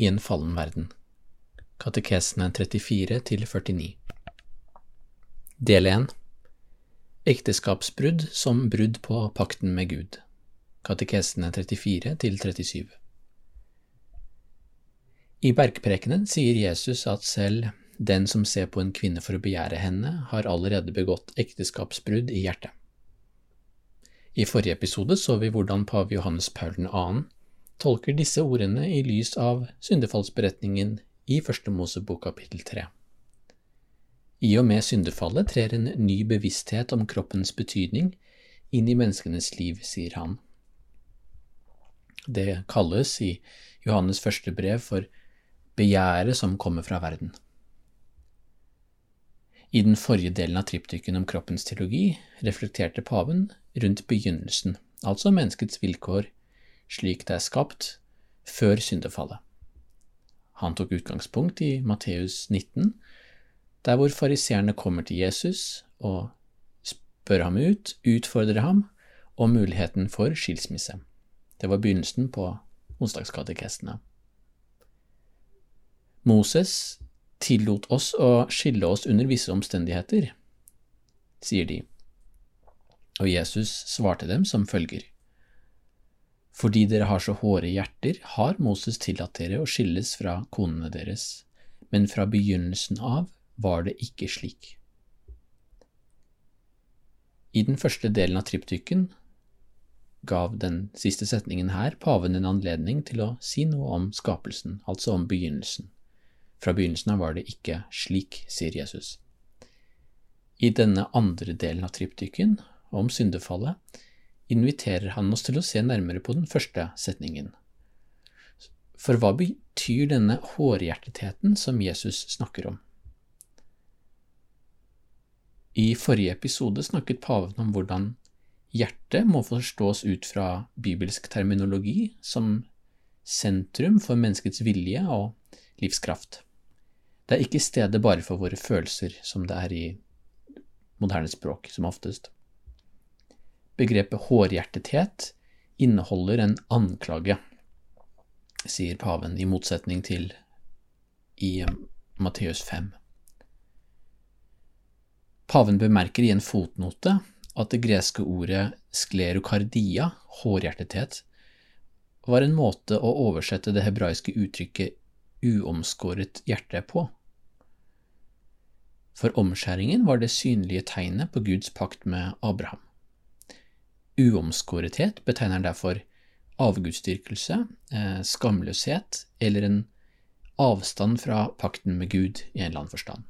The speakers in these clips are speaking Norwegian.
i en fallen verden. Katekesene 34–49 Del 1 Ekteskapsbrudd som brudd på pakten med Gud. Katekesene 34–37 I bergprekenen sier Jesus at selv den som ser på en kvinne for å begjære henne, har allerede begått ekteskapsbrudd i hjertet. I forrige episode så vi hvordan pave Johannes Paul 2. tolker disse ordene i lys av syndefallsberetningen i Første Mosebok kapittel 3. I og med syndefallet trer en ny bevissthet om kroppens betydning inn i menneskenes liv, sier han. Det kalles i Johannes første brev for begjæret som kommer fra verden. I den forrige delen av triptyken om kroppens teologi reflekterte paven rundt begynnelsen, altså menneskets vilkår slik det er skapt før syndefallet. Han tok utgangspunkt i Matteus 19, der hvor fariseerne kommer til Jesus og spør ham ut, utfordrer ham om muligheten for skilsmisse. Det var begynnelsen på onsdagskatekestene. Moses tillot oss å skille oss under visse omstendigheter, sier de, og Jesus svarte dem som følger. Fordi dere har så hårde hjerter, har Moses tillatt dere å skilles fra konene deres, men fra begynnelsen av var det ikke slik. I den første delen av triptyken gav den siste setningen her paven en anledning til å si noe om skapelsen, altså om begynnelsen. Fra begynnelsen av var det ikke slik, sier Jesus. I denne andre delen av triptyken, om syndefallet, inviterer han oss til å se nærmere på den første setningen. For hva betyr denne hårhjertetheten som Jesus snakker om? I forrige episode snakket paven om hvordan hjertet må forstås ut fra bibelsk terminologi som sentrum for menneskets vilje og livskraft. Det er ikke stedet bare for våre følelser, som det er i moderne språk, som oftest. Begrepet hårhjertethet inneholder en anklage, sier paven, i motsetning til i Matteus 5. Paven bemerker i en fotnote at det greske ordet sklerokardia, hårhjertethet, var en måte å oversette det hebraiske uttrykket uomskåret hjerte på. For omskjæringen var det synlige tegnet på Guds pakt med Abraham. Uomskårethet betegner derfor avgudsdyrkelse, eh, skamløshet eller en avstand fra pakten med Gud i en eller annen forstand.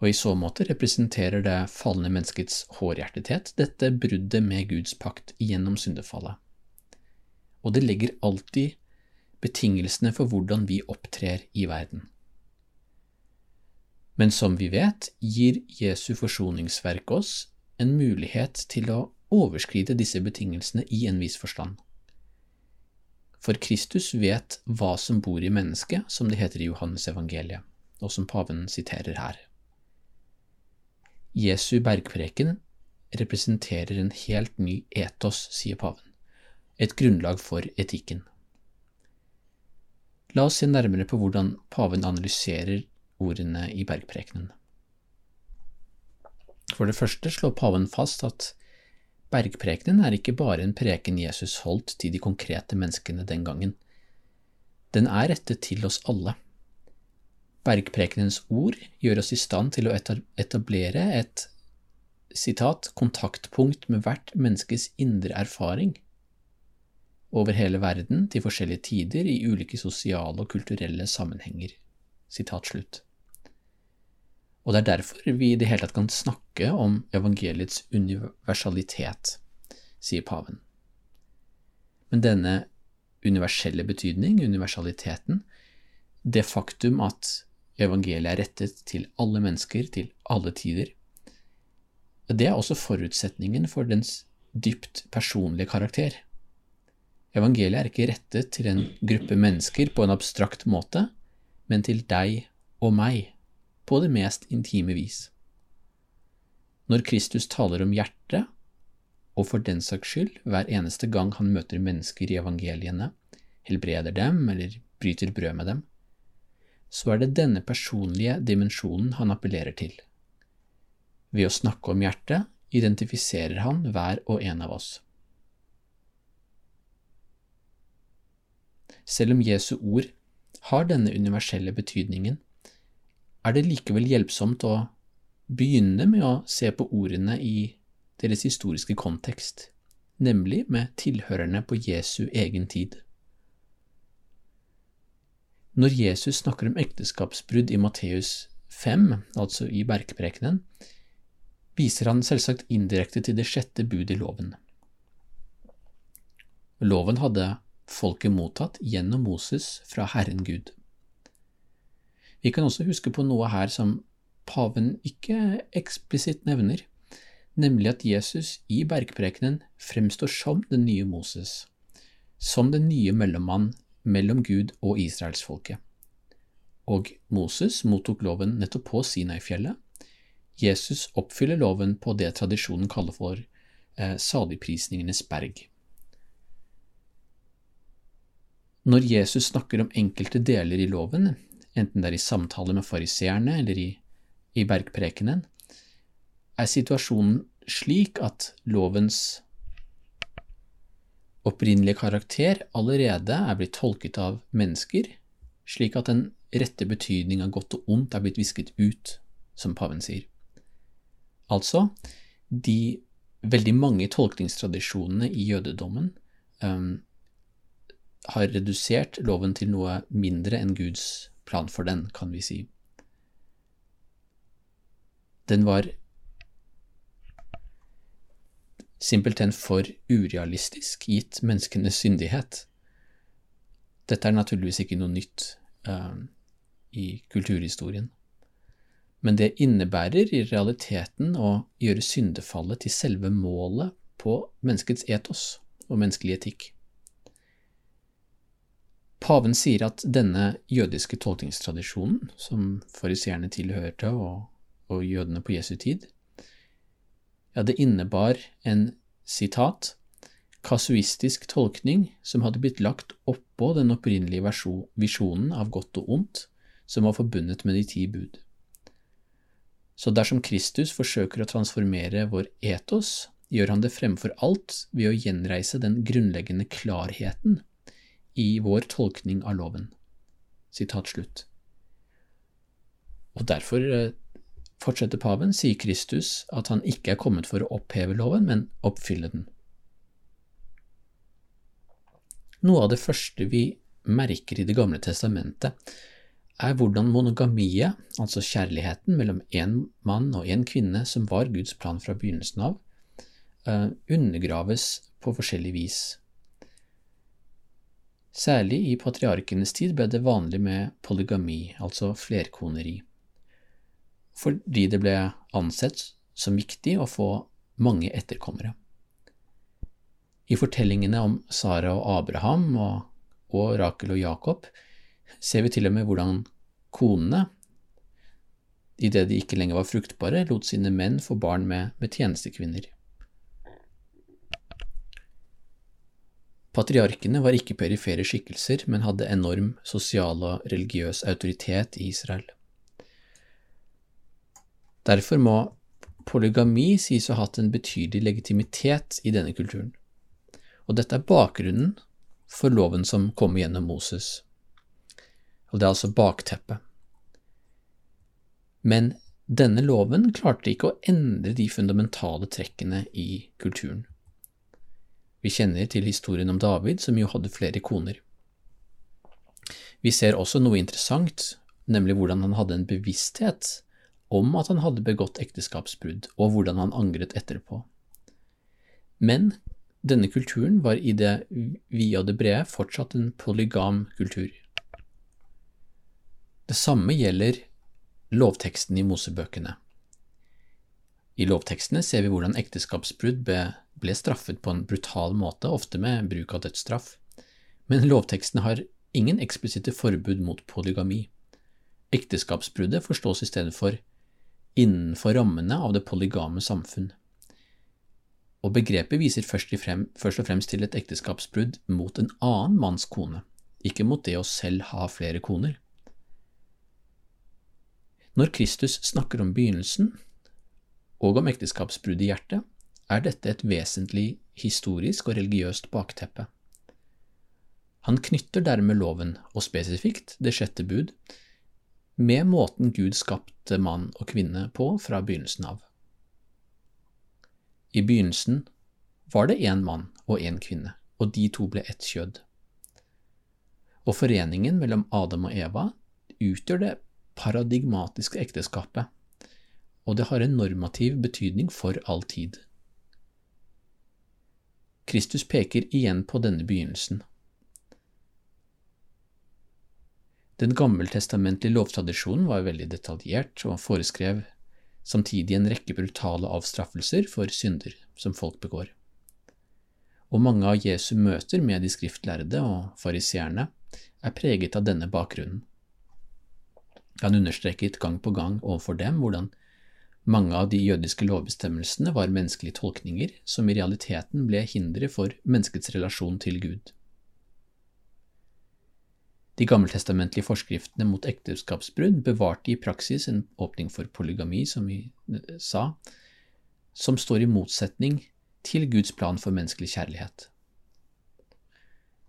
Og i så måte representerer det falne menneskets hårhjertethet dette bruddet med Guds pakt gjennom syndefallet. Og det legger alltid betingelsene for hvordan vi opptrer i verden. Men som vi vet, gir Jesu forsoningsverk oss en mulighet til å overskride disse betingelsene i en viss forstand. For Kristus vet hva som bor i mennesket, som det heter i Johannes evangeliet, og som paven siterer her. Jesu bergpreken representerer en helt ny etos, sier paven, et grunnlag for etikken. La oss se nærmere på hvordan paven analyserer ordene i bergprekenen. For det første slår paven fast at bergprekenen er ikke bare en preken Jesus holdt til de konkrete menneskene den gangen. Den er rettet til oss alle. Bergprekenens ord gjør oss i stand til å etablere et citat, kontaktpunkt med hvert menneskes indre erfaring over hele verden til forskjellige tider i ulike sosiale og kulturelle sammenhenger. Sitat slutt. Og det er derfor vi i det hele tatt kan snakke om evangeliets universalitet, sier paven. Men denne universelle betydning, universaliteten, det faktum at evangeliet er rettet til alle mennesker, til alle tider. Det er også forutsetningen for dens dypt personlige karakter. Evangeliet er ikke rettet til en gruppe mennesker på en abstrakt måte, men til deg og meg, på det mest intime vis. Når Kristus taler om hjertet, og for den saks skyld hver eneste gang han møter mennesker i evangeliene, helbreder dem eller bryter brød med dem, så er det denne personlige dimensjonen han appellerer til. Ved å snakke om hjertet identifiserer han hver og en av oss. Selv om Jesu ord har denne universelle betydningen, er det likevel hjelpsomt å begynne med å se på ordene i deres historiske kontekst, nemlig med tilhørerne på Jesu egen tid. Når Jesus snakker om ekteskapsbrudd i Matteus 5, altså i bergprekenen, viser han selvsagt indirekte til det sjette bud i loven. Loven hadde folket mottatt gjennom Moses fra Herren Gud. Vi kan også huske på noe her som paven ikke eksplisitt nevner, nemlig at Jesus i bergprekenen fremstår som den nye Moses, som den nye mellommann mellom Gud og israelsfolket. Og Moses mottok loven nettopp på Sinai-fjellet. Jesus oppfyller loven på det tradisjonen kaller for eh, saligprisningenes berg. Når Jesus snakker om enkelte deler i loven, enten det er i samtale med fariseerne eller i, i bergprekenen, er situasjonen slik at lovens opprinnelige karakter allerede er blitt tolket av mennesker, slik at den rette betydning av godt og ondt er blitt visket ut, som paven sier. Altså, de veldig mange tolkningstradisjonene i jødedommen um, har redusert loven til noe mindre enn Guds plan for den, kan vi si. Den var simpelthen for urealistisk gitt menneskenes syndighet. Dette er naturligvis ikke noe nytt uh, i kulturhistorien, men det innebærer i realiteten å gjøre syndefallet til selve målet på menneskets etos og menneskelig etikk. Paven sier at denne jødiske tolkningstradisjonen, som fariseerne tilhørte og, og jødene på Jesu tid, ja, det innebar en sitat, kasuistisk tolkning som hadde blitt lagt oppå den opprinnelige visjonen av godt og ondt som var forbundet med de ti bud. Så dersom Kristus forsøker å transformere vår etos, gjør han det fremfor alt ved å gjenreise den grunnleggende klarheten i vår tolkning av loven. Slutt. Og derfor eh, fortsetter paven, sier Kristus at han ikke er kommet for å oppheve loven, men oppfylle den. Noe av det første vi merker i Det gamle testamentet, er hvordan monogamiet, altså kjærligheten mellom én mann og én kvinne, som var Guds plan fra begynnelsen av, eh, undergraves på forskjellig vis. Særlig i patriarkenes tid ble det vanlig med polygami, altså flerkoneri fordi det ble ansett som viktig å få mange etterkommere. I fortellingene om Sara og Abraham og, og Rakel og Jakob ser vi til og med hvordan konene, idet de ikke lenger var fruktbare, lot sine menn få barn med, med tjenestekvinner. Patriarkene var ikke perifere skikkelser, men hadde enorm sosial og religiøs autoritet i Israel. Derfor må polygami sies å ha hatt en betydelig legitimitet i denne kulturen. Og dette er bakgrunnen for loven som kom gjennom Moses. Og det er altså bakteppet. Men denne loven klarte ikke å endre de fundamentale trekkene i kulturen. Vi kjenner til historien om David, som jo hadde flere koner. Vi ser også noe interessant, nemlig hvordan han hadde en bevissthet om at han hadde begått ekteskapsbrudd, og hvordan han angret etterpå. Men denne kulturen var i det vide og det brede fortsatt en polygam kultur. Det samme gjelder lovteksten i Mosebøkene. I lovtekstene ser vi hvordan ekteskapsbrudd ble straffet på en brutal måte, ofte med bruk av dødsstraff, men lovtekstene har ingen eksplisitte forbud mot polygami. Ekteskapsbruddet forstås i stedet for innenfor rammene av det polygame samfunn og begrepet viser først, frem, først, og fremst til et ekteskapsbrudd mot en annen manns kone, ikke mot det å selv ha flere koner. Når Kristus snakker om begynnelsen og om ekteskapsbrudd i hjertet, er dette et vesentlig historisk og religiøst bakteppe. Han knytter dermed loven, og spesifikt det sjette bud, med måten Gud skapte mann og kvinne på fra begynnelsen av. I begynnelsen var det én mann og én kvinne, og de to ble ett kjød. Og foreningen mellom Adam og Eva utgjør det paradigmatiske ekteskapet, og det har en normativ betydning for all tid. Kristus peker igjen på denne begynnelsen. Den gammeltestamentlige lovtradisjonen var veldig detaljert og foreskrev samtidig en rekke brutale avstraffelser for synder som folk begår. Og mange av Jesu møter med de skriftlærde og fariseerne er preget av denne bakgrunnen. Han understreket gang på gang overfor dem hvordan mange av de jødiske lovbestemmelsene var menneskelige tolkninger som i realiteten ble hindre for menneskets relasjon til Gud. De gammeltestamentlige forskriftene mot ekteskapsbrudd bevarte i praksis en åpning for polygami, som vi eh, sa, som står i motsetning til Guds plan for menneskelig kjærlighet.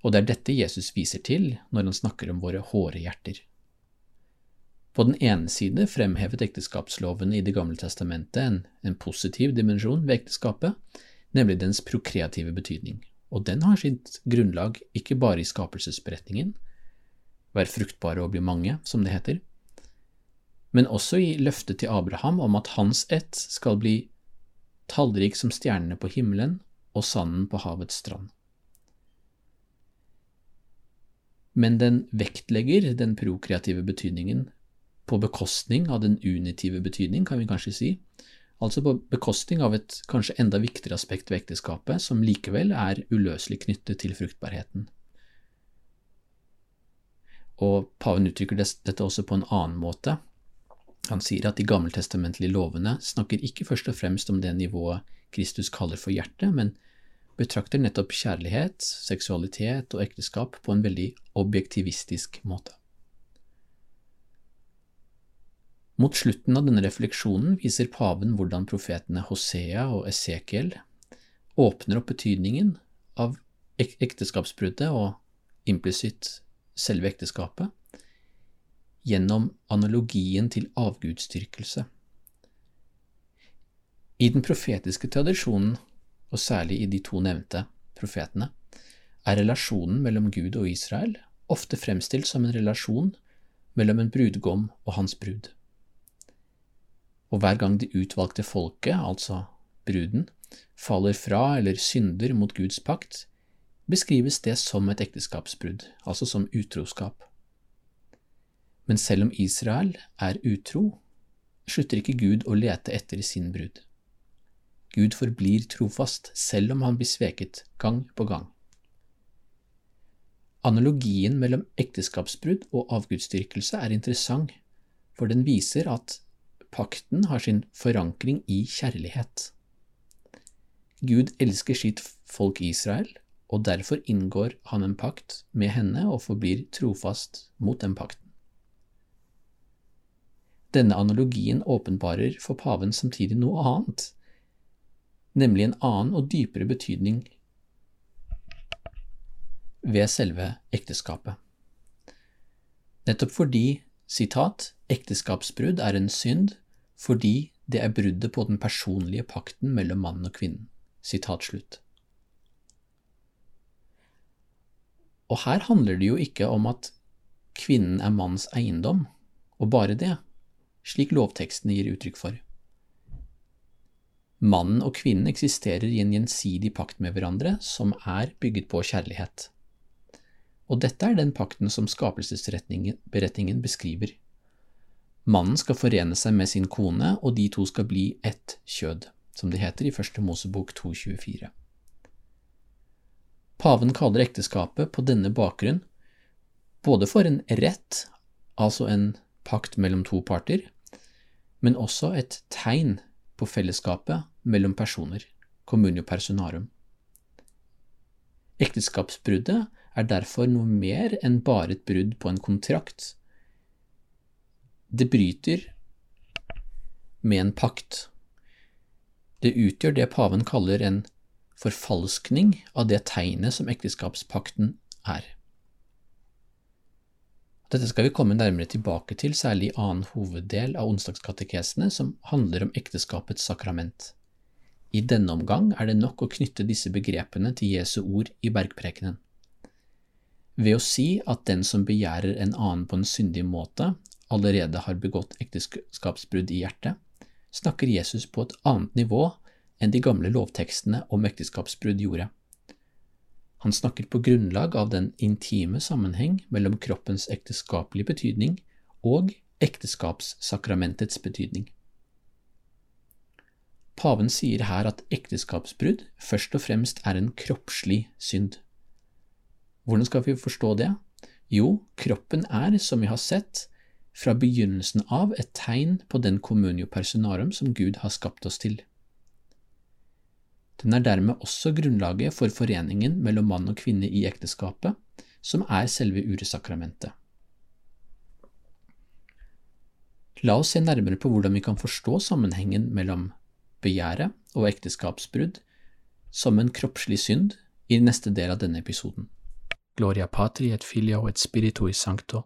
Og det er dette Jesus viser til når han snakker om våre hårde hjerter. På den ene side fremhevet ekteskapslovene i Det gamle testamentet en, en positiv dimensjon ved ekteskapet, nemlig dens prokreative betydning, og den har sitt grunnlag ikke bare i skapelsesberetningen, vær fruktbare og bli mange, som det heter, men også i løftet til Abraham om at hans ett skal bli tallrik som stjernene på himmelen og sanden på havets strand. Men den vektlegger den prokreative betydningen på bekostning av den unitive betydning, kan vi kanskje si, altså på bekostning av et kanskje enda viktigere aspekt ved ekteskapet, som likevel er uløselig knyttet til fruktbarheten. Og paven uttrykker dette også på en annen måte. Han sier at de gammeltestamentlige lovene snakker ikke først og fremst om det nivået Kristus kaller for hjerte, men betrakter nettopp kjærlighet, seksualitet og ekteskap på en veldig objektivistisk måte. Mot slutten av denne refleksjonen viser paven hvordan profetene Hosea og Esekiel åpner opp betydningen av ekteskapsbruddet og implisitt selve ekteskapet, gjennom analogien til avgudsdyrkelse. I den profetiske tradisjonen, og særlig i de to nevnte profetene, er relasjonen mellom Gud og Israel ofte fremstilt som en relasjon mellom en brudgom og hans brud. Og hver gang det utvalgte folket, altså bruden, faller fra eller synder mot Guds pakt, beskrives det som et ekteskapsbrudd, altså som utroskap. Men selv om Israel er utro, slutter ikke Gud å lete etter sin brud. Gud forblir trofast selv om han blir sveket gang på gang. Analogien mellom ekteskapsbrudd og avgudsdyrkelse er interessant, for den viser at pakten har sin forankring i kjærlighet. Gud elsker sitt folk Israel, og derfor inngår han en pakt med henne og forblir trofast mot den pakten. Denne analogien åpenbarer for paven samtidig noe annet, nemlig en annen og dypere betydning ved selve ekteskapet. Nettopp fordi, sitat, ekteskapsbrudd er en synd fordi det er bruddet på den personlige pakten mellom mannen og kvinnen. Sitat. Og her handler det jo ikke om at kvinnen er manns eiendom, og bare det, slik lovtekstene gir uttrykk for. Mannen og kvinnen eksisterer i en gjensidig pakt med hverandre som er bygget på kjærlighet. Og dette er den pakten som skapelsesberetningen beskriver. Mannen skal forene seg med sin kone, og de to skal bli ett kjød, som det heter i Første Mosebok 2.24. Paven kaller ekteskapet på denne bakgrunn både for en rett, altså en pakt mellom to parter, men også et tegn på fellesskapet mellom personer, communio personarum. Ekteskapsbruddet er derfor noe mer enn bare et brudd på en kontrakt. Det bryter med en pakt. Det utgjør det paven kaller en forfalskning av det tegnet som ekteskapspakten er. Dette skal vi komme nærmere tilbake til, særlig i annen hoveddel av onsdagskatekesene, som handler om ekteskapets sakrament. I denne omgang er det nok å knytte disse begrepene til Jesu ord i bergprekenen. Ved å si at den som begjærer en annen på en syndig måte, allerede har begått ekteskapsbrudd i hjertet, snakker Jesus på et annet nivå enn de gamle lovtekstene om ekteskapsbrudd gjorde. Han snakker på grunnlag av den intime sammenheng mellom kroppens ekteskapelige betydning og ekteskapssakramentets betydning. Paven sier her at ekteskapsbrudd først og fremst er en kroppslig synd. Hvordan skal vi forstå det? Jo, kroppen er, som vi har sett, fra begynnelsen av et tegn på den communio personarum som Gud har skapt oss til. Den er dermed også grunnlaget for foreningen mellom mann og kvinne i ekteskapet, som er selve uresakramentet. La oss se nærmere på hvordan vi kan forstå sammenhengen mellom begjæret og ekteskapsbrudd som en kroppslig synd i neste del av denne episoden. Gloria patri et filio et spirito i sancto,